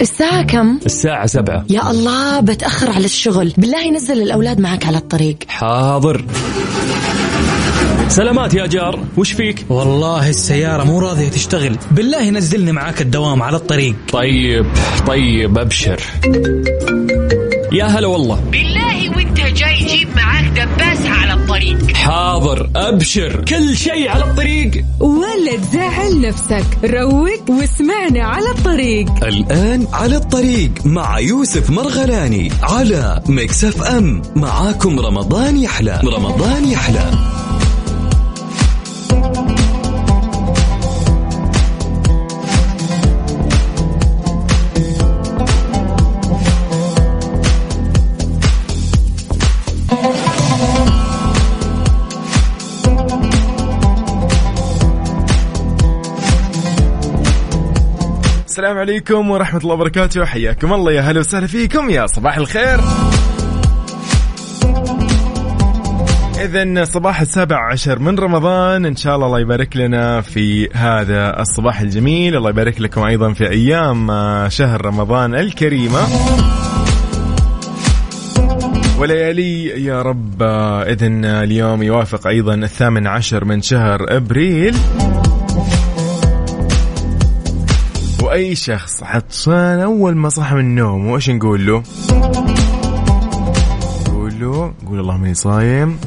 الساعة كم؟ الساعة سبعة. يا الله بتأخر على الشغل. بالله نزل الأولاد معك على الطريق. حاضر. سلامات يا جار. وش فيك؟ والله السيارة مو راضية تشتغل. بالله نزلني معاك الدوام على الطريق. طيب طيب أبشر. يا هلا والله. بالله وانت جاي جيب معاك دباسة على الطريق. حاضر أبشر كل شيء على الطريق. ولا تزعل نفسك. روق واسمعنا على الطريق. الآن على الطريق مع يوسف مرغلاني على مكسف أم. معاكم رمضان يحلى رمضان يحلى. السلام عليكم ورحمة الله وبركاته. حياكم الله يا هلا وسهلا فيكم. يا صباح الخير. إذا صباح السابع عشر من رمضان. إن شاء الله الله يبارك لنا في هذا الصباح الجميل. الله يبارك لكم أيضا في أيام آه، شهر رمضان الكريمة. وليالي يا رب آه، إذن اليوم يوافق أيضا الثامن عشر من شهر أبريل. واي شخص عطشان أول ما صحى من النوم وإيش نقول له؟ نقول له قول اللهم إني صايم.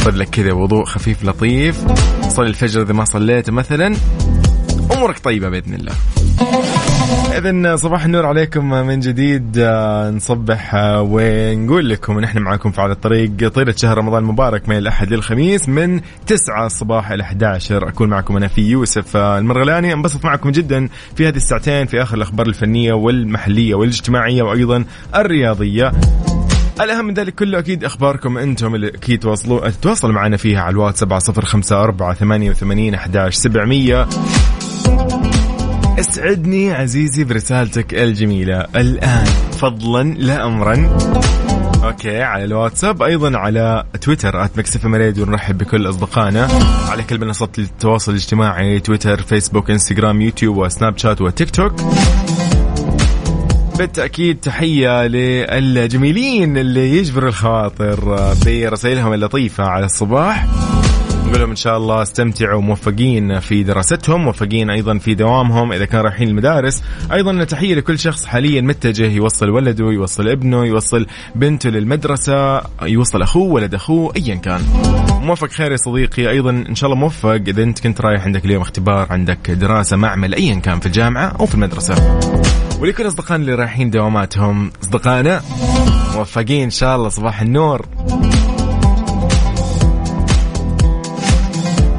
خذ لك كذا وضوء خفيف لطيف. صلي الفجر إذا ما صليته مثلا. أمورك طيبة بإذن الله. إذا صباح النور عليكم من جديد. آه، نصبح آه، ونقول لكم نحن معاكم في على الطريق طيلة شهر رمضان المبارك من الأحد للخميس من 9 الصباح إلى 11 أكون معكم أنا في يوسف آه، المرغلاني. أنبسط معكم جدا في هذه الساعتين في آخر الأخبار الفنية والمحلية والاجتماعية وأيضا الرياضية. الأهم من ذلك كله أكيد أخباركم أنتم اللي أكيد تواصلوا تتواصلوا معنا فيها على الواتس 7054 88 11 700 اسعدني عزيزي برسالتك الجميلة الآن. فضلا لا أمرا. okay على الواتساب أيضا على تويتر @مكسف راديو. نرحب بكل أصدقائنا على كل منصات التواصل الاجتماعي تويتر فيسبوك إنستغرام يوتيوب وسناب شات وتيك توك. بالتأكيد تحية للجميلين اللي يجبروا الخواطر برسائلهم اللطيفة على الصباح. نقول لهم إن شاء الله استمتعوا موفقين في دراستهم موفقين أيضا في دوامهم. إذا كانوا رايحين المدارس أيضا تحيه لكل شخص حاليا متجه يوصل ولده يوصل ابنه يوصل بنته للمدرسة يوصل أخوه ولد أخوه ايا كان. موفق خير يا صديقي. أيضا إن شاء الله موفق. إذا أنت كنت رايح عندك اليوم اختبار عندك دراسة معمل ايا كان في الجامعة أو في المدرسة. ولكل أصدقائنا اللي رايحين دواماتهم أصدقائنا موفقين إن شاء الله. صباح النور.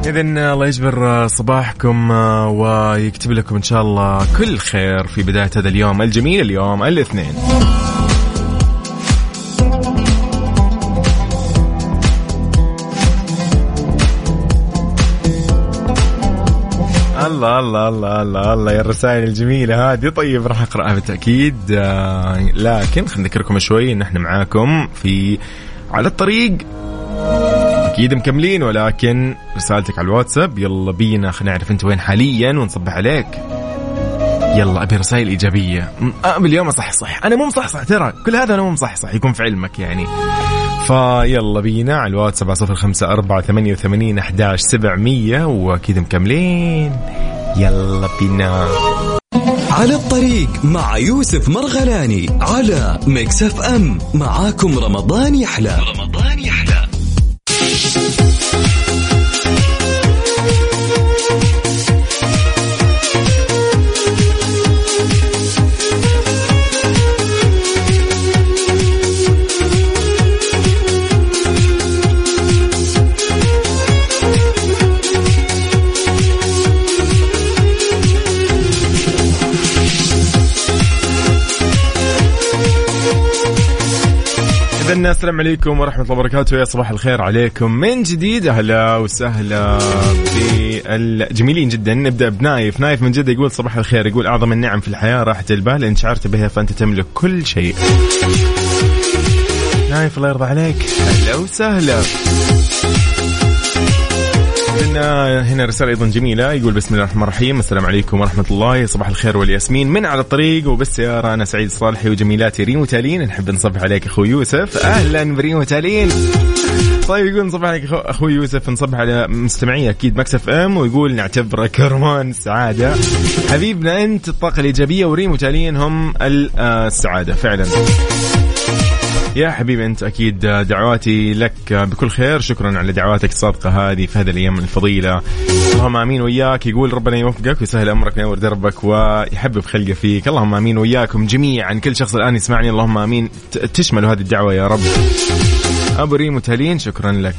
إذا الله يجبر صباحكم ويكتب لكم إن شاء الله كل خير في بداية هذا اليوم الجميل اليوم الاثنين. الله الله الله الله الله يا الرسائل الجميلة هذه. طيب راح أقرأها بالتأكيد آه، لكن خلينا نذكركم شوي إن إحنا معاكم في على الطريق أكيد مكملين ولكن رسالتك على الواتساب. يلا بينا خلينا نعرف أنت وين حاليا ونصبح عليك. يلا أبي رسائل إيجابية. أبي اليوم اصحصح أنا مو مصحصح ترى كل هذا أنا مو مصحصح يكون في علمك يعني. فيلا بينا على الواتس 7054 88 11 700 وأكيد مكملين. يلا بينا. على الطريق مع يوسف مرغلاني على مكسف أم. معاكم رمضان يحلى. رمضان السلام عليكم ورحمة الله وبركاته. يا صباح الخير عليكم. من جديد؟ أهلا وسهلا بالجميلين جدا. نبدأ بنايف. نايف من جدة يقول صباح الخير. يقول أعظم النعم في الحياة راحة البال. إن شعرت بها فأنت تملك كل شيء. نايف الله يرضى عليك. أهلا وسهلا. عندنا هنا رسالة أيضا جميلة يقول بسم الله الرحمن الرحيم السلام عليكم ورحمة الله صباح الخير والياسمين. من على الطريق وبالسيارة أنا سعيد صالحي وجميلاتي ريم تالين نحب نصبح عليك أخوي يوسف. أهلا بريم تالين طيب يقول نصبح عليك أخو- أخوي يوسف نصبح على مستمعي أكيد مكسف أم ويقول نعتبرك كرمان سعادة. حبيبنا أنت الطاقة الإيجابية وريم وتالين هم ال- السعادة فعلا. يا حبيبي أنت أكيد دعواتي لك بكل خير. شكرا على دعواتك الصادقه هذه في هذه الأيام الفضيلة. اللهم آمين وياك يقول ربنا يوفقك ويسهل أمرك وينور دربك ويحبب خلقه فيك. اللهم آمين وياكم جميعا. كل شخص الآن يسمعني. اللهم آمين. تشمل هذه الدعوة يا رب. أبو ريم وتالين شكرا لك.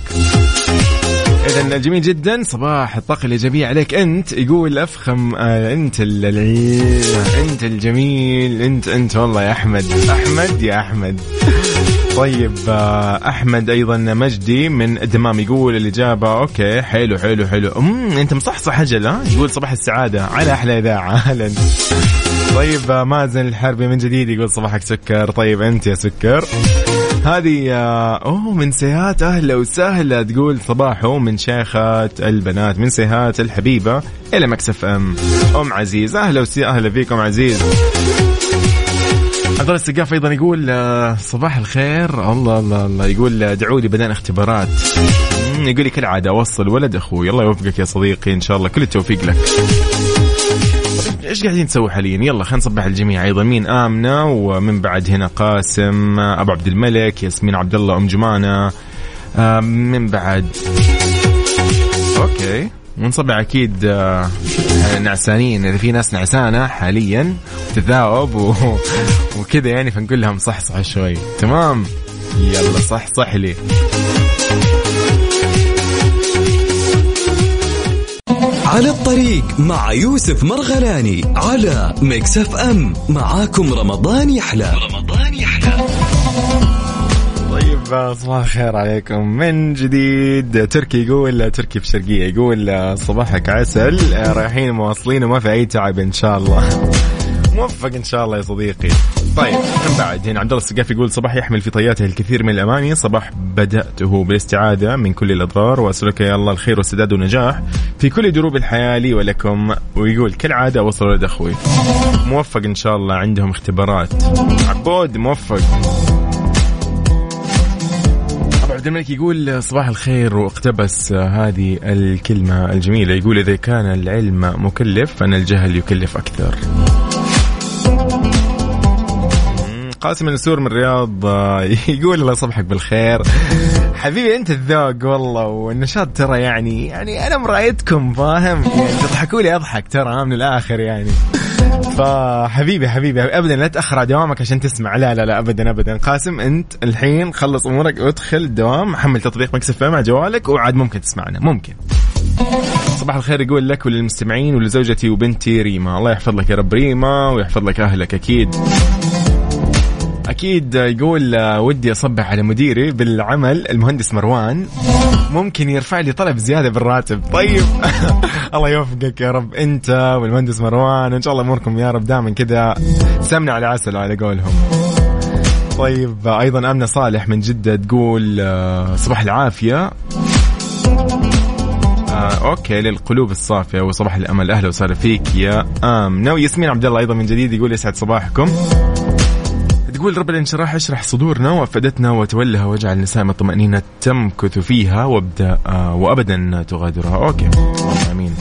اذا جميل جدا. صباح الطاقة الايجابيه عليك. أنت يقول أفخم آه أنت ال- ال- أنت الجميل. أنت أنت والله يا أحمد. أحمد يا أحمد. طيب آه، أحمد أيضا مجدي من الدمام يقول الإجابة أوكي حلو حلو حلو. أمم أنت مصحصح أجل ها؟ يقول صباح السعادة. على أحلى إذاعة. أهلا. طيب آه، مازن الحربي من جديد يقول صباحك سكر. طيب أنت يا سكر. هذه آه، أوه من سيهات أهلا وسهلا تقول صباحو من شيخة البنات من سيهات الحبيبة إلى Mix FM. أم عزيز أهلا وسي أهلا فيك ام عزيز. عبد السقاف أيضا يقول آه، صباح الخير. الله الله الله. يقول آه، دعوا لي بدأنا اختبارات. يقول لي كالعادة أوصل ولد أخوي. الله يوفقك يا صديقي إن شاء الله. كل التوفيق لك. إيش قاعدين تسوي حاليا؟ يلا خلينا نصبح الجميع. أيضا مين؟ آمنة ومن بعد هنا قاسم أبو عبد الملك ياسمين عبد الله أم جمانة. من بعد. أوكي. ونصبح أكيد آه، نعسانين. إذا في ناس نعسانة حاليا تذاوب و... وكذا يعني فنقول لهم صح صح شوي. تمام؟ يلا صح صح لي. على الطريق مع يوسف مرغلاني على Mix FM. معاكم رمضان يحلى. رمضان يحلى. طيب صباح الخير عليكم. من جديد تركي يقول تركي في الشرقية يقول صباحك عسل. رايحين مواصلين وما في أي تعب إن شاء الله. موفق إن شاء الله يا صديقي. طيب من بعد هنا عبد الله السقاف يقول صباح يحمل في طياته الكثير من الأماني، صباح بدأته بالاستعادة من كل الأضرار وأسألك يا الله الخير والسداد والنجاح في كل دروب الحياة لي ولكم ويقول كالعادة وصل ولد أخوي. موفق إن شاء الله عندهم اختبارات. عبود موفق. عبد الملك يقول صباح الخير واقتبس هذه الكلمة الجميلة يقول إذا كان العلم مكلف فإن الجهل يكلف أكثر قاسم النسور من الرياض آه، يقول الله يصبحك بالخير. حبيبي أنت الذوق والله والنشاط ترى يعني يعني أنا مرأيتكم فاهم؟ يعني تضحكوا لي أضحك ترى من الآخر يعني. فحبيبي حبيبي ابدا لا تأخر على دوامك عشان تسمع. لا لا لا ابدا ابدا. قاسم أنت الحين خلص أمورك وادخل الدوام حمل تطبيق مكسف على جوالك وعاد ممكن تسمعنا ممكن. صباح الخير يقول لك وللمستمعين ولزوجتي وبنتي ريما. الله يحفظ لك يا رب ريما ويحفظ لك أهلك أكيد. أكيد يقول آه، ودي أصبح على مديري بالعمل المهندس مروان. ممكن يرفع لي طلب زيادة بالراتب طيب. الله يوفقك يا رب. أنت والمهندس مروان وان شاء الله أموركم يا رب دائما كذا. سمنة على عسل على قولهم. طيب أيضا امنه صالح من جدة تقول آه، صباح العافية. آه، أوكي للقلوب الصافية وصباح الأمل. أهلا وسهلا فيك يا آمنة. وياسمين عبد الله أيضا من جديد يقول يسعد صباحكم. تقول رب الانشراح اشرح صدورنا وافدتنا وتولها واجعل نسائم الطمأنينة تمكث فيها وابدأ آه وابدا تغادرها. أوكي. آمين.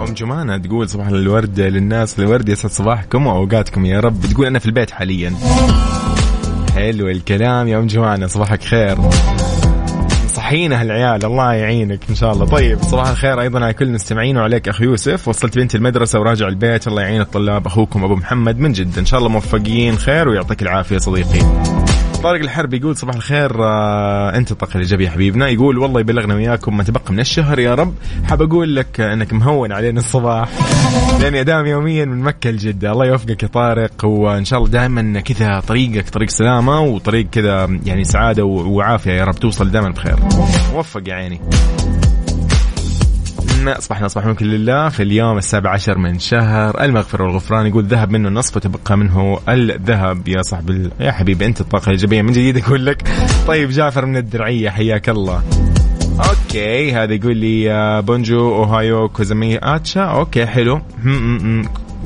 أم جمانة تقول صباح الورد للناس. الورد يسعد صباحكم وأوقاتكم يا رب. تقول أنا في البيت حاليا. حلو الكلام يا أم جمانة. صباحك خير. صحينا هالعيال الله يعينك إن شاء الله. طيب صباح الخير أيضا على كل المستمعين وعليك اخ يوسف. وصلت بنتي المدرسة وراجع البيت الله يعين الطلاب أخوكم أبو محمد من جدة. إن شاء الله موفقين خير ويعطيك العافية صديقي. طارق الحرب يقول صباح الخير آه انت الطاقه الإيجابية حبيبنا. يقول والله يبلغنا وياكم ما تبقى من الشهر يا رب. حاب أقول لك إنك مهون علينا الصباح. لاني ادام يوميا من مكة لجدة. الله يوفقك يا طارق. وإن شاء الله دائما كذا طريقك طريق سلامة وطريق كذا يعني سعادة وعافية. يا رب توصل دائما بخير. موفق يا عيني. ما اصبحنا أصبح ممكن لله في اليوم السابع عشر من شهر. المغفره والغفران يقول ذهب منه النصف وتبقى منه الذهب. يا صاحب ال... يا حبيبي أنت الطاقة الإيجابية من جديد أقول لك. طيب جعفر من الدرعية حياك الله. okay هذا يقول لي آه، bonjour おはようございます. okay حلو.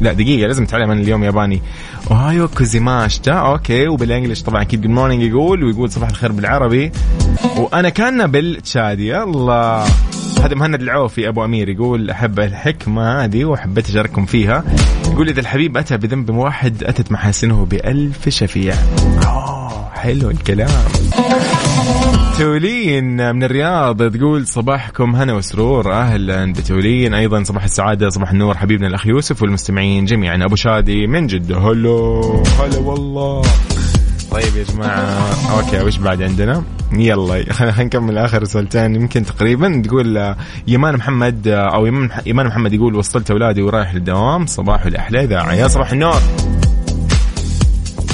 لا دقيقة لازم اتعلم أنا اليوم ياباني おはようございます okay وبال English طبعا أكيد good morning يقول ويقول صباح الخير بالعربي. وأنا كان بالتشادي. الله هذا مهند العوفي أبو أمير يقول أحب الحكمة هذه وحبيت أشارككم فيها. يقول إذا الحبيب أتى بذنب واحد أتت محاسنه بألف شفيع. اوه حلو الكلام. تولين من الرياض تقول صباحكم هنا وسرور أهلا بتولين. أيضا صباح السعادة صباح النور حبيبنا الأخ يوسف والمستمعين جميعا. أبو شادي من جدة هلو هلا والله. طيب يا جماعة. أوكي وش بعد عندنا؟ يلا خلينا نكمل آخر رسالتين يمكن تقريبا تقول آه، يمان محمد آه، أو يمان محمد يقول وصلت أولادي ورايح للدوام صباح الأحلى. اذاعة يا صباح النور.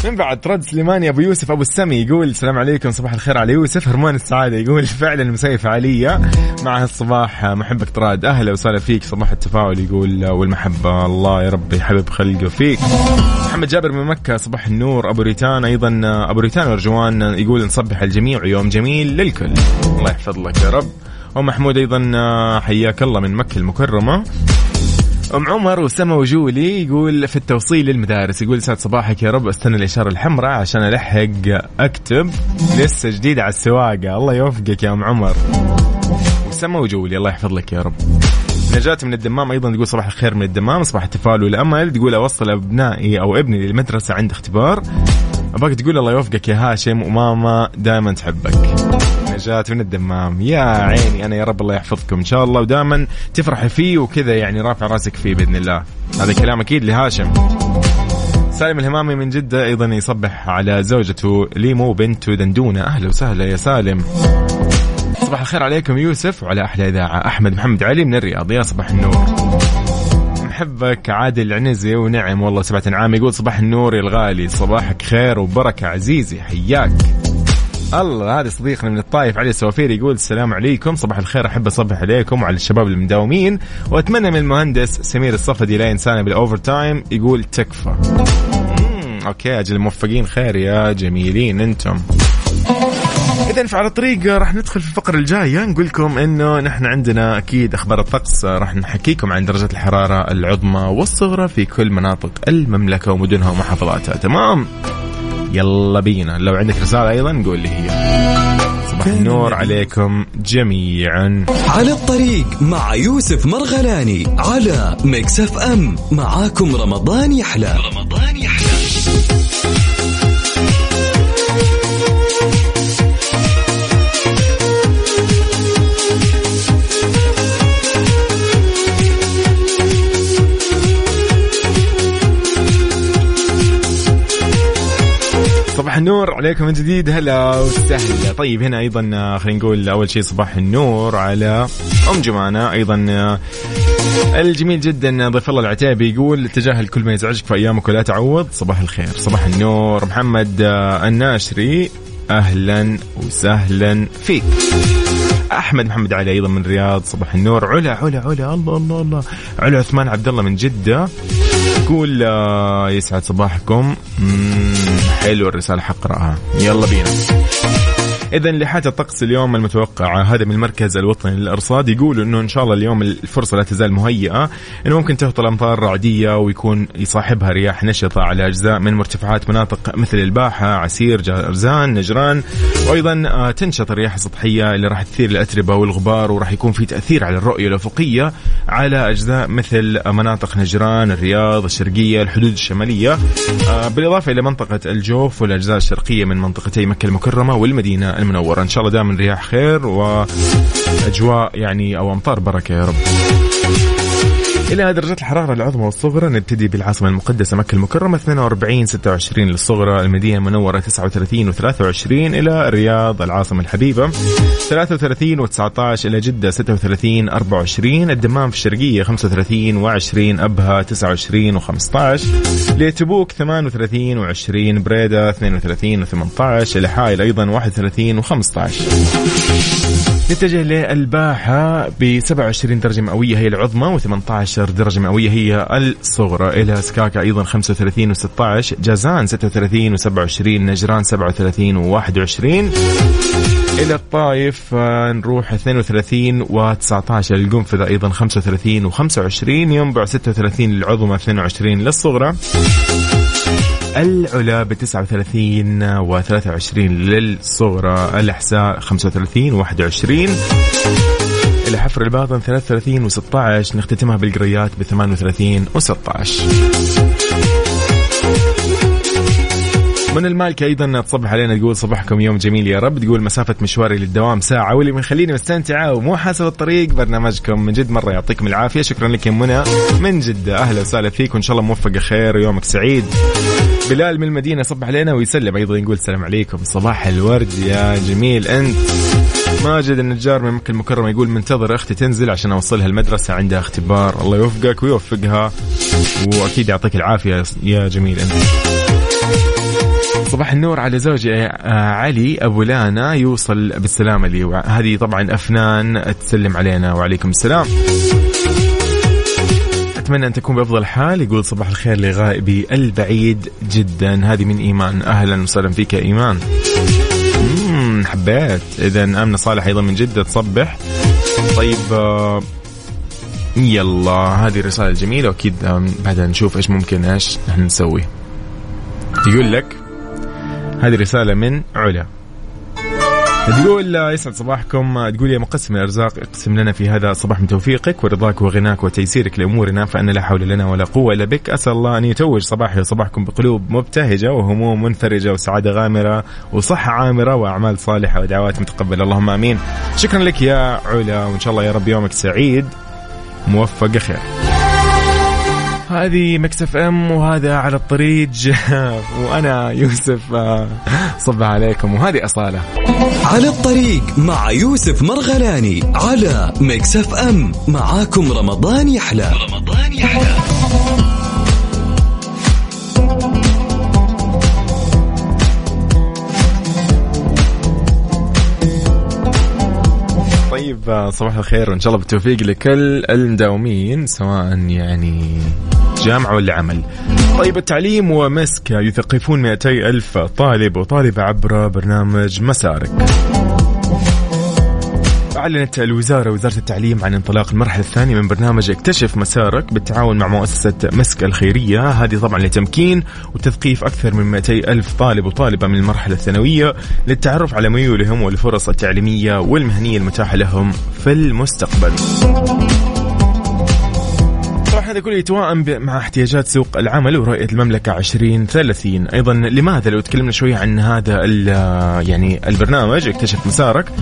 من بعد ترد سليماني أبو يوسف أبو السمي يقول السلام عليكم صباح الخير على يوسف. هرمون السعادة يقول فعلا المساء فعاليه مع الصباح محبك تراد. أهلا وسهلا فيك صباح التفاؤل يقول والمحبة. الله يا رب يحبب خلقه فيك. محمد جابر من مكة صباح النور أبو ريتان أيضا أبو ريتان ورجوان يقول نصبح الجميع يوم جميل للكل. الله يحفظ لك يا رب. ومحمود أيضا حياك الله من مكة المكرمة. أم عمر وسما وجولي يقول في التوصيل للمدارس يقول سعد صباحك يا رب أستنى الإشارة الحمراء عشان ألحق أكتب لسه جديد على السواقة. الله يوفقك يا أم عمر. وسما وجولي الله يحفظ لك يا رب. نجاة من الدمام أيضا تقول صباح الخير من الدمام صباح التفاؤل. والامل تقول أوصل أبنائي أو ابني للمدرسة عند اختبار. ابغاك تقول الله يوفقك يا هاشم وماما دائما تحبك. نجاة من الدمام. يا عيني أنا يا رب الله يحفظكم. إن شاء الله ودائما تفرحي فيه وكذا يعني رافع راسك فيه بإذن الله. هذا كلام أكيد لهاشم. سالم الهمامي من جدة أيضا يصبح على زوجته ليمو بنته دندونة. أهلا وسهلا يا سالم. صباح الخير عليكم يوسف وعلى أحلى إذاعة أحمد محمد علي من الرياض. يا صباح النور. محبك عادل عنزي ونعم والله سبعة عام يقول صباح النور يا الغالي صباحك خير وبركة عزيزي حياك. الله هذا صديقنا من الطايف علي السوافير يقول السلام عليكم. صباح الخير أحب أصبح عليكم وعلى الشباب المداومين. وأتمنى من المهندس سمير الصفدي لا ينسانا بال overtime يقول تكفى. okay أجل موفقين خير يا جميلين أنتم. اذا فعلى الطريق راح ندخل في الفقرة الجاية نقول لكم إنه نحن عندنا أكيد أخبار الطقس راح نحكيكم عن درجات الحرارة العظمى والصغرى في كل مناطق المملكة ومدنها ومحافظاتها. تمام؟ يلا بينا. لو عندك رسالة أيضا قول لي هي. صباح النور عليكم جميعا. على الطريق مع يوسف مرغلاني على Mix FM معاكم رمضان يحلى. رمضان يحلى. النور عليكم من جديد. هلا وسهلا. طيب هنا أيضا آه، خلينا نقول أول شيء صباح النور على أم جمانة. أيضا آه، الجميل جدا ضيف الله العتيبي يقول تجاهل كل ما يزعجك في أيامك ولا تعوض صباح الخير. صباح النور. محمد آه، الناشري أهلا وسهلا فيك. أحمد محمد علي أيضا من الرياض صباح النور. علا علا علا. الله الله الله. علا عثمان عبد الله من جدة. يقول آه، يسعد صباحكم. حلو الرسالة حقرأها يلا بينا. إذا لحالة الطقس اليوم المتوقعة هذا من المركز الوطني للأرصاد يقول إنه إن شاء الله اليوم الفرصة لا تزال مهيئة إنه ممكن تهطل أمطار رعدية ويكون يصاحبها رياح نشطة على أجزاء من مرتفعات مناطق مثل الباحة عسير جرزان نجران وأيضا آه، تنشط الرياح السطحية اللي راح تثير الأتربة والغبار وراح يكون في تأثير على الرؤية الأفقية على أجزاء مثل مناطق نجران الرياض الشرقية الحدود الشمالية. آه، بالإضافة إلى منطقة الجوف والأجزاء الشرقية من منطقتي مكة المكرمة والمدينة المنورة. إن شاء الله دائما رياح خير وأجواء يعني أو أمطار بركة يا رب. إلى درجات الحرارة العظمى والصغرى نبتدي بالعاصمة المقدسة مكة المكرمة 42 26 للصغرى المدينة المنورة 39 و23 إلى الرياض العاصمة الحبيبة 33 و19 إلى جدة 36 24 الدمام في الشرقية 35 و20 أبها 29 و15 لتبوك 38 و20 بريدة 32 و18 إلى حائل أيضا 31 و15 نتجه للباحة ب 27 درجة مئوية هي العظمى و18 درجة مئوية هي الصغرى. إلى سكاكا أيضا 35 و16 جازان 36 و27 نجران 37 و21 إلى الطايف آه، نروح 32 و19 للقنفذة أيضا 35 و25 ينبع 36 للعظمى 22 للصغرى. العلا ب 39 و 23 للصغرى الأحساء 35 و 21 إلى حفر الباطن 33 و 16 نختتمها بالقريات ب 38 و 16 من المالكة أيضا تصبح علينا تقول صباحكم يوم جميل يا رب تقول مسافة مشواري للدوام ساعة واللي مخليني مستمتعة ومو حاسب الطريق برنامجكم من جد مرة يعطيكم العافية. شكرا لك يا منى من جدة أهلا وسهلا فيك وإن شاء الله موفقة خير ويومك سعيد. بلال من المدينة صبح علينا ويسلم أيضا يقول السلام عليكم. صباح الورد يا جميل. أنت ماجد النجار من مكة المكرمة يقول منتظر أختي تنزل عشان أوصلها المدرسة عندها اختبار. الله يوفقك ويوفقها. وأكيد يعطيك العافية يا جميل. أنت صباح النور على زوجي آه، علي أبو لانا يوصل بالسلامة لي. هذه طبعا أفنان تسلم علينا. وعليكم السلام. أتمنى أن تكون بأفضل حال. يقول صباح الخير لغائبي البعيد جدا. هذه من إيمان. أهلا وسهلا فيك يا إيمان. مم حبيت. اذا آمنة صالح أيضا من جدة. تصبح. طيب آه، يلا. هذه الرسالة الجميلة وأكيد بعدها نشوف إيش ممكن إيش نحن نسوي. يقول لك هذه رسالة من علا. تقول يسعد صباحكم. تقول يا مقسم الأرزاق اقسم لنا في هذا الصباح من توفيقك ورضاك وغناك وتيسيرك لأمورنا فأن لا حول لنا ولا قوة إلا بك. أسأل الله أن يتوج صباحي وصباحكم بقلوب مبتهجة وهموم منفرجه وسعادة غامرة وصحة عامرة وأعمال صالحة ودعوات متقبلة. اللهم آمين. شكرا لك يا علا وإن شاء الله يا رب يومك سعيد موفق خير. هذه Mix FM وهذا على الطريق. وأنا يوسف آه، صبح عليكم وهذه أصالة. على الطريق مع يوسف مرغلاني على Mix FM. معاكم رمضان يحلى. رمضان يحلى. طيب آه، صباح الخير وإن شاء الله بالتوفيق لكل المداومين سواء يعني جامعة ولا عمل طيب التعليم ومسك يثقفون 200 ألف طالب وطالبة عبر برنامج مسارك. أعلنت الوزارة وزارة التعليم عن انطلاق المرحلة الثانية من برنامج اكتشف مسارك بالتعاون مع مؤسسة مسك الخيرية. هذه طبعا لتمكين وتثقيف أكثر من 200 ألف طالب وطالبة من المرحلة الثانوية للتعرف على ميولهم والفرص التعليمية والمهنية المتاحة لهم في المستقبل. هذا كله يتوائم مع احتياجات سوق العمل ورؤية المملكة 2030 أيضا لماذا؟ لو تكلمنا شوية عن هذا يعني البرنامج اكتشف مسارك.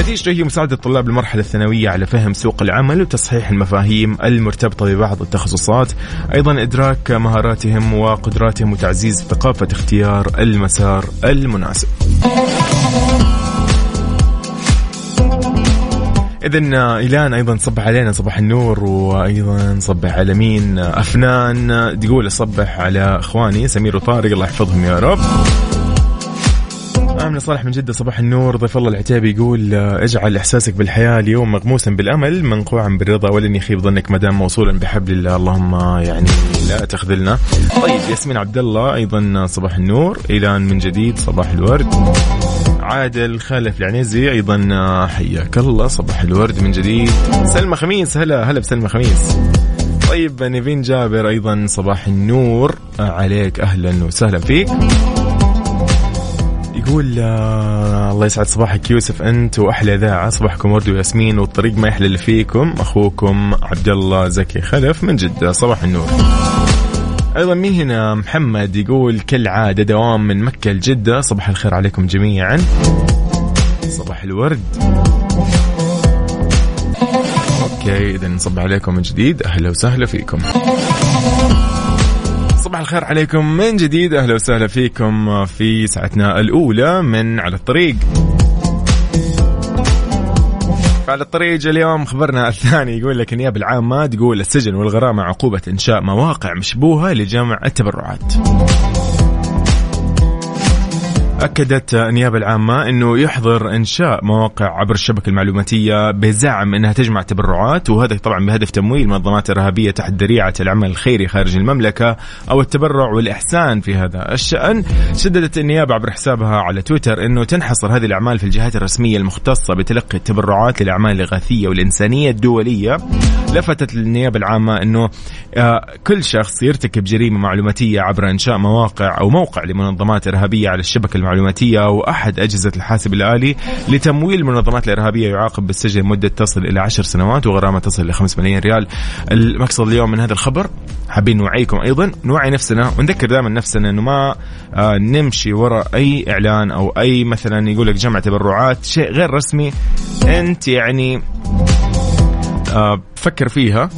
نتيجته هي مساعدة الطلاب المرحلة الثانوية على فهم سوق العمل وتصحيح المفاهيم المرتبطة ببعض التخصصات. أيضا إدراك مهاراتهم وقدراتهم وتعزيز ثقافة اختيار المسار المناسب. اذا إيلان أيضا صبح علينا صباح النور وأيضا صبح على مين؟ أفنان تقول صبح على إخواني سمير وطارق الله يحفظهم يا رب. امنه صالح من جدة صباح النور. ضيف الله العتيبي يقول اجعل إحساسك بالحياة اليوم مغموسا بالأمل منقوعا بالرضا ولن يخيب ظنك ما دام موصولا بحبل الله. اللهم يعني لا تخذلنا. طيب ياسمين عبد الله أيضا صباح النور. إيلان من جديد صباح الورد. عادل خالف العنيزي أيضا. حياك الله صباح الورد من جديد. سلمى خميس هلا هلا بسلمى خميس. طيب نيفين جابر أيضا صباح النور. عليك أهلا وسهلا فيك. يقول آه الله يسعد صباحك يوسف أنت وأحلى اذاعه صباحكم ورد وياسمين والطريق ما يحلى اللي فيكم. أخوكم عبد الله زكي خلف من جدة. صباح النور. أيضا مين هنا؟ محمد يقول كالعادة دوام من مكة لجدة. صباح الخير عليكم جميعا. صباح الورد. أوكي اذا نصبح عليكم من جديد. أهلا وسهلا فيكم. صباح الخير عليكم من جديد. أهلا وسهلا فيكم في ساعتنا الأولى من على الطريق. على الطريق اليوم خبرنا الثاني يقول لك النيابة العامة تقول السجن والغرامة عقوبة إنشاء مواقع مشبوهة لجمع التبرعات. أكدت النيابة العامة أنه يحظر إنشاء مواقع عبر الشبكة المعلوماتية بزعم أنها تجمع تبرعات وهذا طبعا بهدف تمويل منظمات إرهابية تحت ذريعة العمل الخيري خارج المملكة أو التبرع والإحسان في هذا الشأن. شددت النيابة عبر حسابها على تويتر أنه تنحصر هذه الأعمال في الجهات الرسمية المختصة بتلقي التبرعات للأعمال الإغاثية والإنسانية الدولية. لفتت النيابة العامة أنه آه، كل شخص يرتكب جريمة معلوماتية عبر إنشاء مواقع أو موقع لمنظمات إرهابية على الشبكة المعلوماتية أو أحد أجهزة الحاسب الآلي لتمويل المنظمات الإرهابية يعاقب بالسجن مدة تصل إلى عشر سنوات وغرامة تصل إلى 5 ملايين ريال. المقصد اليوم من هذا الخبر حابين نوعيكم أيضا نوعي نفسنا ونذكر دائما نفسنا أنه ما آه، نمشي وراء أي إعلان أو أي مثلا يقول لك جمع تبرعات شيء غير رسمي أنت يعني آه، فكر فيها.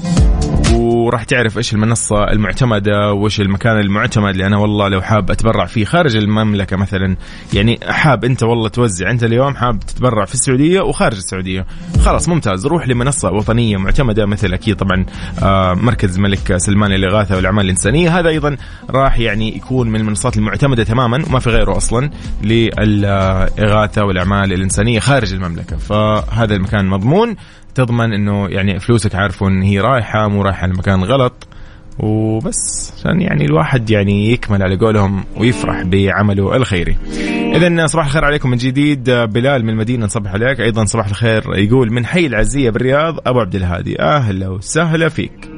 وراح تعرف إيش المنصة المعتمدة وإيش المكان المعتمد اللي أنا والله لو حاب أتبرع فيه خارج المملكة مثلا يعني حاب أنت والله توزع أنت اليوم حاب تتبرع في السعودية وخارج السعودية. خلاص ممتاز. روح لمنصة وطنية معتمدة مثل أكيد طبعا آه، مركز الملك سلمان للإغاثة والأعمال الإنسانية. هذا أيضا راح يعني يكون من المنصات المعتمدة تماما وما في غيره أصلا للإغاثة والأعمال الإنسانية خارج المملكة. فهذا المكان مضمون. تضمن إنه يعني فلوسك عارفوا ان هي رايحة مو رايحة لمكان غلط. وبس عشان يعني الواحد يعني يكمل على قولهم ويفرح بعمله الخيري. اذا صباح الخير عليكم من جديد. بلال من المدينة نصبح عليك. أيضا صباح الخير يقول من حي العزية بالرياض أبو عبد الهادي. أهلا وسهلا فيك.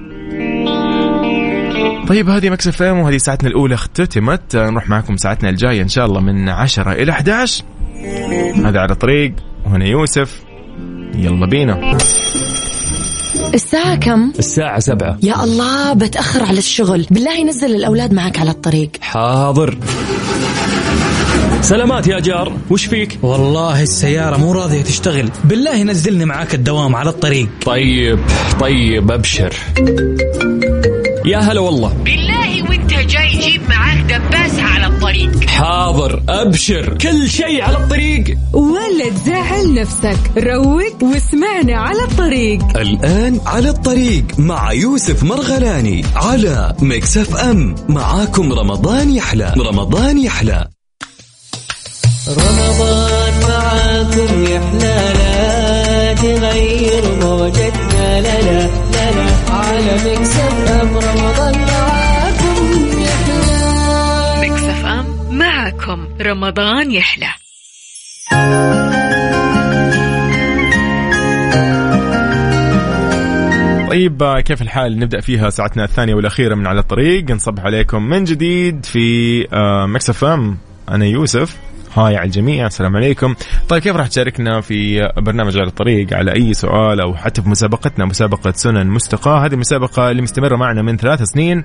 طيب هذه مكسف إم وهذه ساعتنا الأولى اختتمت. نروح معكم ساعتنا الجاية إن شاء الله من 10 إلى 11 هذا على الطريق وهنا يوسف. يلا بينا. الساعة كم؟ الساعة سبعة. يا الله بتأخر على الشغل. بالله نزل الأولاد معك على الطريق. حاضر. سلامات يا جار. وش فيك؟ والله السيارة مو راضية تشتغل. بالله نزلني معاك الدوام على الطريق. طيب طيب أبشر. يا هلا والله. بالله وانت جاي جيب معاك دباسة على الطريق. حاضر أبشر كل شيء على الطريق. ولا تزعل نفسك روق واسمعنا على الطريق. الآن على الطريق مع يوسف مرغلاني على Mix FM معاكم رمضان يحلى رمضان يحلى. رمضان معاكم يا حلالا تغير موجتنا لنا لنا على مكسف ام رمضان معاكم. معكم رمضان يحلى. طيب آه، كيف الحال؟ نبدأ فيها ساعتنا الثانية والأخيرة من على الطريق. نصبح عليكم من جديد في Mix FM. أنا يوسف. هاي على الجميع. السلام عليكم. طيب كيف راح تشاركنا في برنامج على الطريق؟ على أي سؤال أو حتى في مسابقتنا مسابقة سنن مستقاة. هذه المسابقه اللي مستمرة معنا من ثلاث سنين.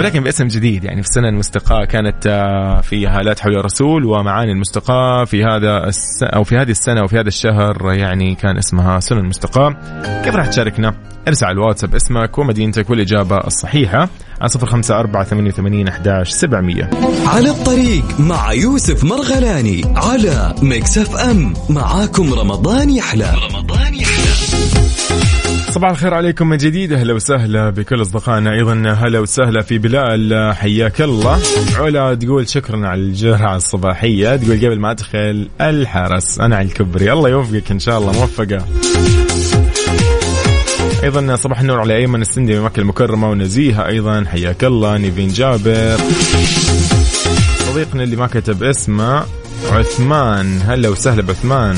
ولكن باسم جديد يعني في السنة المستقاة كانت آه، في هالات حول الرسول ومعاني المستقاة في هذا الس... أو في هذه السنة وفي هذا الشهر يعني كان اسمها سنن المستقاة. كيف راح تشاركنا؟ ارسل على الواتساب اسمك ومدينتك والإجابة الصحيحة على صفر خمسة أربعة ثمانية وثمانين أحداش سبعمية. على الطريق مع يوسف مرغلاني على Mix FM معاكم رمضان يحلى. رمضان يحلى. صباح الخير عليكم من جديد. أهلا وسهلا بكل أصدقائنا. أيضا هلا وسهلا في بلال. حياك الله. علا تقول شكرا على الجرعه الصباحية. تقول قبل ما أدخل الحرس. أنا على الكبري. الله يوفقك إن شاء الله. موفقة. أيضا صباح النور على أيمن السندي من مكة المكرمة ونزيهة. أيضا حياك الله. نيفين جابر. صديقنا اللي ما كتب اسمه عثمان. هلا وسهلا بعثمان.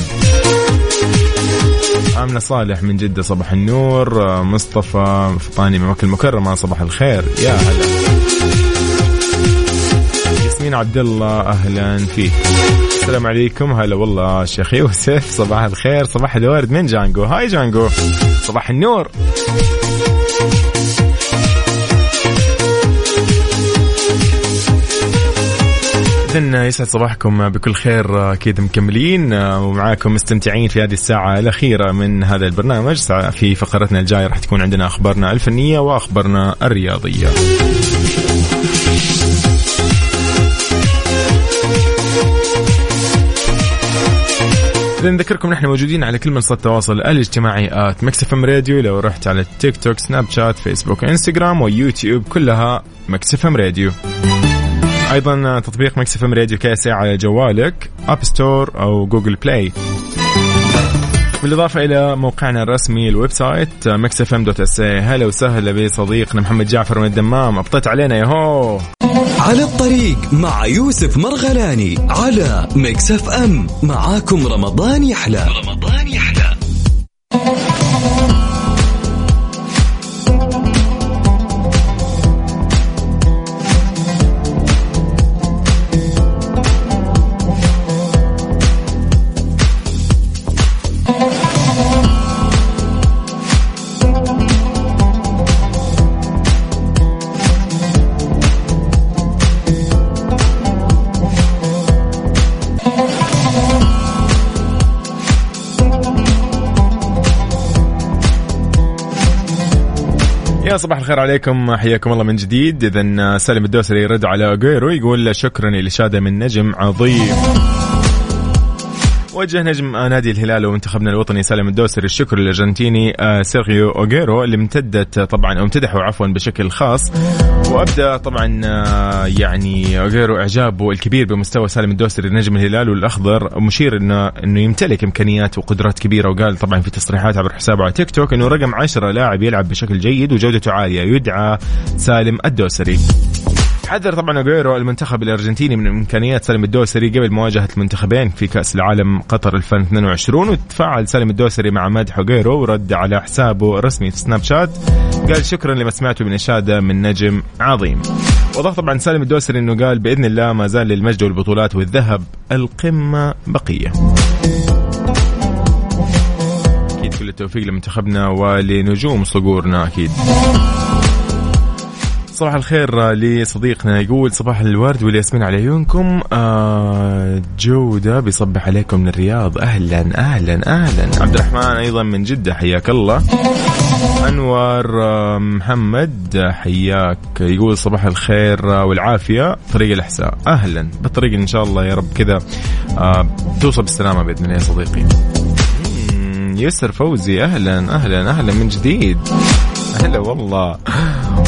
آمنة صالح من جدة صباح النور آه، مصطفى فطاني من مكة المكرمة صباح الخير. يا هلا. ياسمين عبد الله أهلا فيك. السلام عليكم. هلا والله شيخ يوسف صباح الخير صباح الورد. من جانجو؟ هاي جانجو. صباح النور. إذن يسعد صباحكم بكل خير أكيد مكملين ومعاكم مستمتعين في هذه الساعة الأخيرة من هذا البرنامج. في فقرتنا الجاية راح تكون عندنا أخبارنا الفنية وأخبارنا الرياضية. إذا نذكركم نحن موجودين على كل منصات التواصل الاجتماعي at Mix FM Radio. لو رحت على التيك توك سناب شات فيسبوك إنستغرام ويوتيوب كلها Mix FM Radio. أيضا تطبيق Mix FM Radio كاسي على جوالك App Store أو Google Play بالإضافة إلى موقعنا الرسمي ال website Mix FM dot SA هلا وسهلا بصديقنا محمد جعفر من الدمام. أبطيت علينا يا هو على الطريق مع يوسف مرغلاني على ميكس إف إم. معاكم رمضان يحلى. رمضان يحلى. صباح الخير عليكم. حياكم الله من جديد. اذا سالم الدوسري يرد على أغويرو يقول شكرا للاشاده من نجم عظيم. وجه نجم نادي الهلال ومنتخبنا الوطني سالم الدوسري الشكر للأرجنتيني آه، سيرغيو أغويرو اللي امتدت طبعا أو امتدحوا عفوا بشكل خاص. وأبدأ طبعا آه، يعني أغويرو إعجابه الكبير بمستوى سالم الدوسري نجم الهلال والأخضر مشير إنه إنه يمتلك إمكانيات وقدرات كبيرة وقال طبعا في تصريحات عبر حسابه على تيك توك إنه رقم 10 لاعب يلعب بشكل جيد وجودته عالية يدعى سالم الدوسري. حذر طبعا اجويرو المنتخب الأرجنتيني من إمكانيات سالم الدوسري قبل مواجهة المنتخبين في كأس العالم قطر 2022 وتفاعل سالم الدوسري مع مدح اجويرو ورد على حسابه الرسمي في سناب شات. قال شكرا لما سمعته من إشادة من نجم عظيم. وضاف طبعا سالم الدوسري إنه قال بإذن الله ما زال للمجد والبطولات والذهب القمة بقية. أكيد كل التوفيق لمنتخبنا ولنجوم صقورنا أكيد. صباح الخير لصديقنا يقول صباح الورد والياسمين على عيونكم. آه جودة بيصبح عليكم من الرياض. أهلا أهلا أهلا. عبد الرحمن أيضا من جدة حياك الله. أنور آه، محمد حياك. يقول صباح الخير والعافية. طريق الإحساء. أهلا. بالطريق إن شاء الله يا رب كذا. آه توصل بالسلامة بإذن الله يا صديقي. يسر فوزي. أهلا أهلا أهلا من جديد. هلا والله.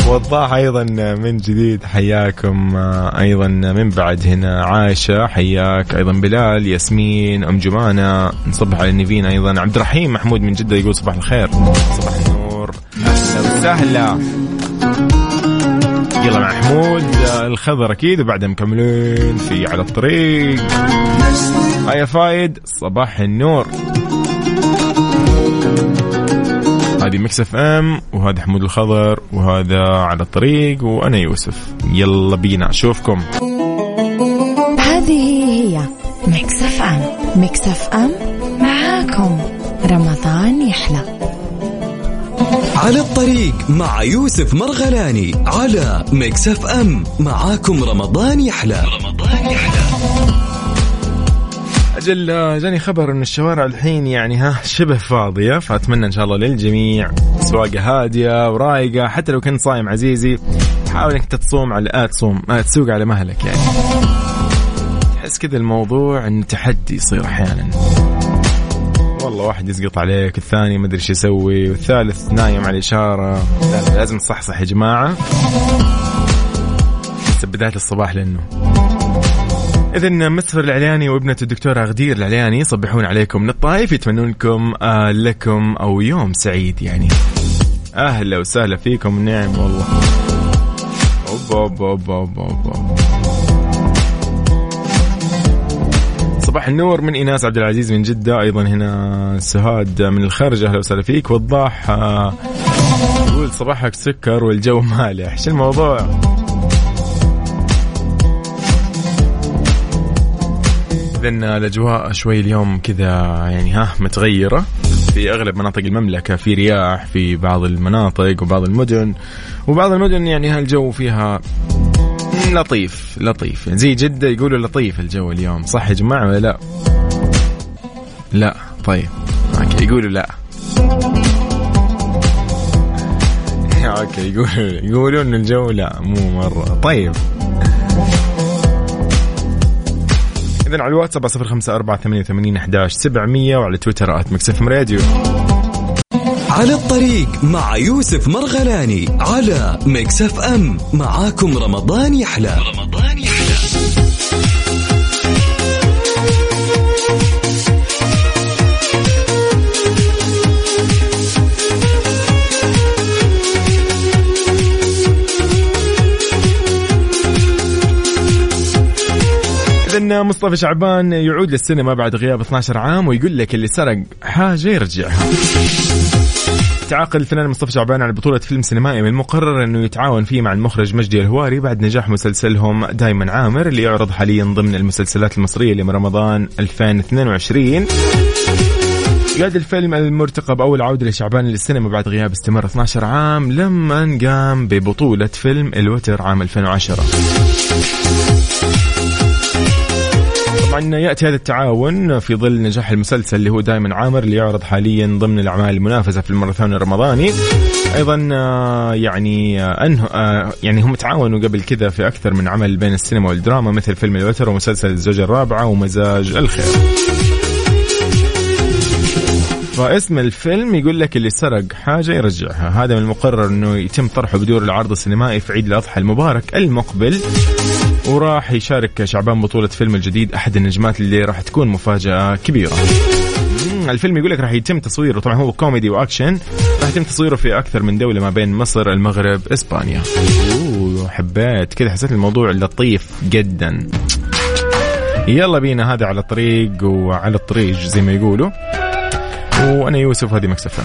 وضاح أيضا من جديد حياكم أيضا من بعد هنا عائشه حياك أيضا بلال ياسمين أم جمانة. نصبح على النيفين أيضا. عبد الرحيم محمود من جدة يقول صباح الخير. صباح النور. أهلا وسهلا. يلا مع محمود. الخضر أكيد وبعدها مكملين في على الطريق. هيا فايد صباح النور. هذه Mix FM وهذا حمود الخضر وهذا على الطريق وأنا يوسف. يلا بينا أشوفكم. هذه هي Mix FM Mix FM معاكم. رمضان يحلى. على الطريق مع يوسف مرغلاني على Mix FM معاكم رمضان يحلى رمضان يحلى. أجل آه، جاني خبر إن الشوارع الحين يعني ها شبه فاضية فأتمنى إن شاء الله للجميع سواقه هادية ورايقه حتى لو كنت صايم عزيزي حاول إنك تصوم على آه تصوم آه تسوق على مهلك يعني. تحس كذا الموضوع انه تحدي يصير أحيانا. والله واحد يسقط عليك الثاني ما أدري إيش يسوي والثالث نايم على الإشارة. لا لا، لازم تصحصح يا جماعة. لسه بداية الصباح لأنه. إذا مصر العلياني وابنة الدكتورة غدير العلياني يصبحون عليكم من الطائف يتمنون لكم آه لكم أو يوم سعيد يعني. أهلا وسهلا فيكم نعم والله. أوبا أوبا أوبا أوبا أوبا صباح النور من إيناس عبد العزيز من جدة أيضا هنا سهاد من الخارج أهلا وسهلا فيك. وضاح يقول صباحك سكر والجو مالح. شو الموضوع؟ اذا الأجواء شوي اليوم كذا يعني ها متغيرة. في أغلب مناطق المملكة في رياح في بعض المناطق وبعض المدن. وبعض المدن يعني هالجو فيها لطيف لطيف. يعني زي جدة يقولوا لطيف الجو اليوم. صح يا جماعة ولا لا؟ لا. طيب. OK يقولوا لا. OK يقولوا يقولوا ان الجو لا مو مرة. طيب. إذا على الواتساب صفر خمسة أربعة ثمانية وثمانين أحداش سبعمية وعلى تويتر at MixFM Radio. على الطريق مع يوسف مرغلاني على Mix FM. معاكم رمضان يحلى. رمضان اذا مصطفى شعبان يعود للسينما بعد غياب 12 عام ويقول لك اللي سرق حاجة يرجعها تعاقد الفنان مصطفى شعبان على بطولة فيلم سينمائي من المقرر أنه يتعاون فيه مع المخرج مجدي الهواري بعد نجاح مسلسلهم دايما عامر اللي يعرض حاليا ضمن المسلسلات المصرية لرمضان 2022 قاد الفيلم المرتقب أول عودة لشعبان للسينما بعد غياب استمر 12 عام لما قام ببطولة فيلم الوتر عام 2010 طبعا يأتي هذا التعاون في ظل نجاح المسلسل اللي هو دائما عامر اللي يعرض حاليا ضمن الأعمال المنافسة في الماراثون الرمضاني. أيضا آه، يعني آه، أنه آه، يعني هم تعاونوا قبل كذا في أكثر من عمل بين السينما والدراما مثل فيلم الوتر ومسلسل الزوجة الرابعة ومزاج الخير. فاسم الفيلم يقول لك اللي سرق حاجة يرجعها. هذا من المقرر أنه يتم طرحه بدور العرض السينمائي في عيد الأضحى المبارك المقبل. وراح يشارك شعبان بطولة فيلم الجديد أحد النجمات اللي راح تكون مفاجأة كبيرة. الفيلم يقول لك راح يتم تصويره طبعا هو كوميدي وأكشن راح يتم تصويره في أكثر من دولة ما بين مصر المغرب إسبانيا. أوه حبيت كذا حسيت الموضوع لطيف جدا. يلا بينا هذا على الطريق وعلى الطريق زي ما يقولوا. وأنا يوسف هذه مكسفه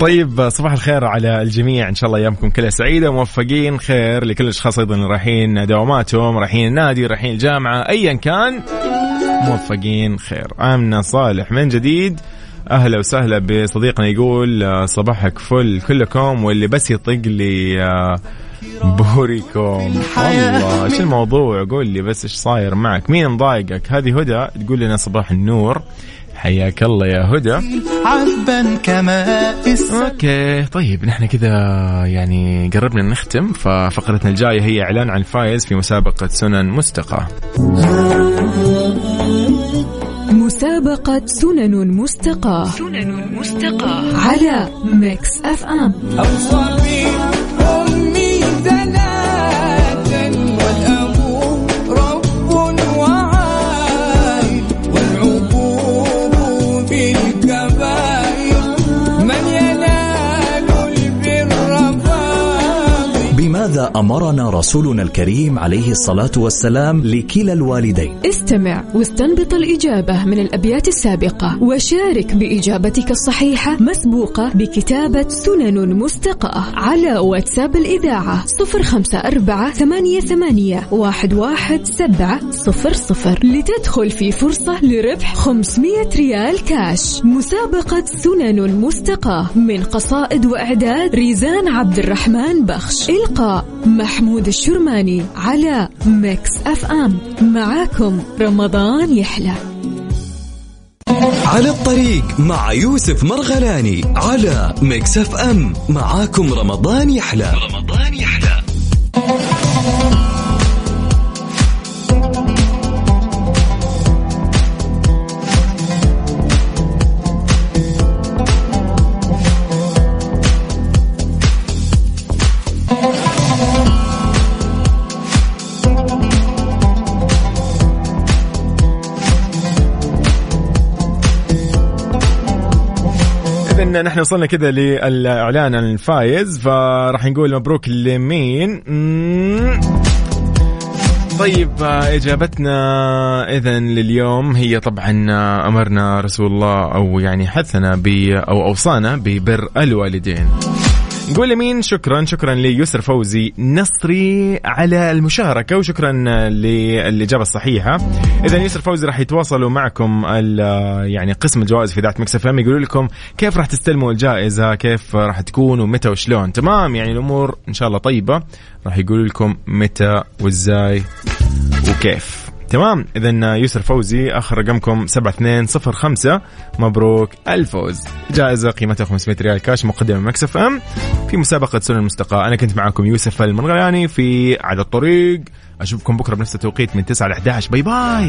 طيب صباح الخير على الجميع. إن شاء الله أيامكم كلها سعيدة موفقين خير لكل الأشخاص أيضا اللي رايحين دواماتهم رايحين النادي رايحين الجامعة ايا كان. موفقين خير. امنه صالح من جديد. أهلا وسهلا بصديقنا يقول آه، صباحك فل كلكم واللي بس يطق لي آه، بوريكم. الله إيش الموضوع؟ قول لي بس إيش صاير معك؟ مين مضايقك؟ هذه هدى تقول لنا صباح النور. حياك الله يا هدى. عذبا كماء أوكي طيب نحن كذا يعني قربنا نختم ففقرتنا الجاية هي إعلان عن الفائز في مسابقة سنن مستقى. مسابقة سنن مستقاة سنن مستقاة على Mix FM. بماذا أمرنا رسولنا الكريم عليه الصلاة والسلام لكلا الوالدين؟ استمع واستنبط الإجابة من الأبيات السابقة وشارك بإجابتك الصحيحة مسبوقة بكتابة سنن مستقاة على واتساب واحد سبعة صفر صفر لتدخل في فرصة لربح 500 ريال كاش. مسابقة سنن مستقاة من قصائد وإعداد ريزان عبد الرحمن بخش. محمود الشرماني على Mix FM. معاكم رمضان يحلى. على الطريق مع يوسف مرغلاني على Mix FM. معاكم رمضان يحلى. رمضان اذا نحن وصلنا كذا للإعلان عن الفايز فراح نقول مبروك لمين. طيب إجابتنا اذا لليوم هي طبعا أمرنا رسول الله أو يعني حثنا أو أوصانا ببر الوالدين نقول لمين شكرا شكرا ليسر فوزي نصري على المشاركة وشكرا للإجابة الصحيحة. اذا يسر فوزي راح يتواصلوا معكم يعني قسم الجوائز في ذات Mix FM يقولوا لكم كيف راح تستلموا الجائزة كيف راح تكون ومتى وشلون. تمام يعني الأمور إن شاء الله طيبة. راح يقولوا لكم متى وإزاي وكيف. تمام. اذا يسر فوزي آخر رقمكم 7205 مبروك الفوز. جائزة قيمتها 500 ريال كاش مقدمة من Mix FM. في مسابقة سنن مستقاة أنا كنت معكم يوسف المرغلاني في على الطريق. أشوفكم بكرة بنفس التوقيت من 9 ل 11 bye bye.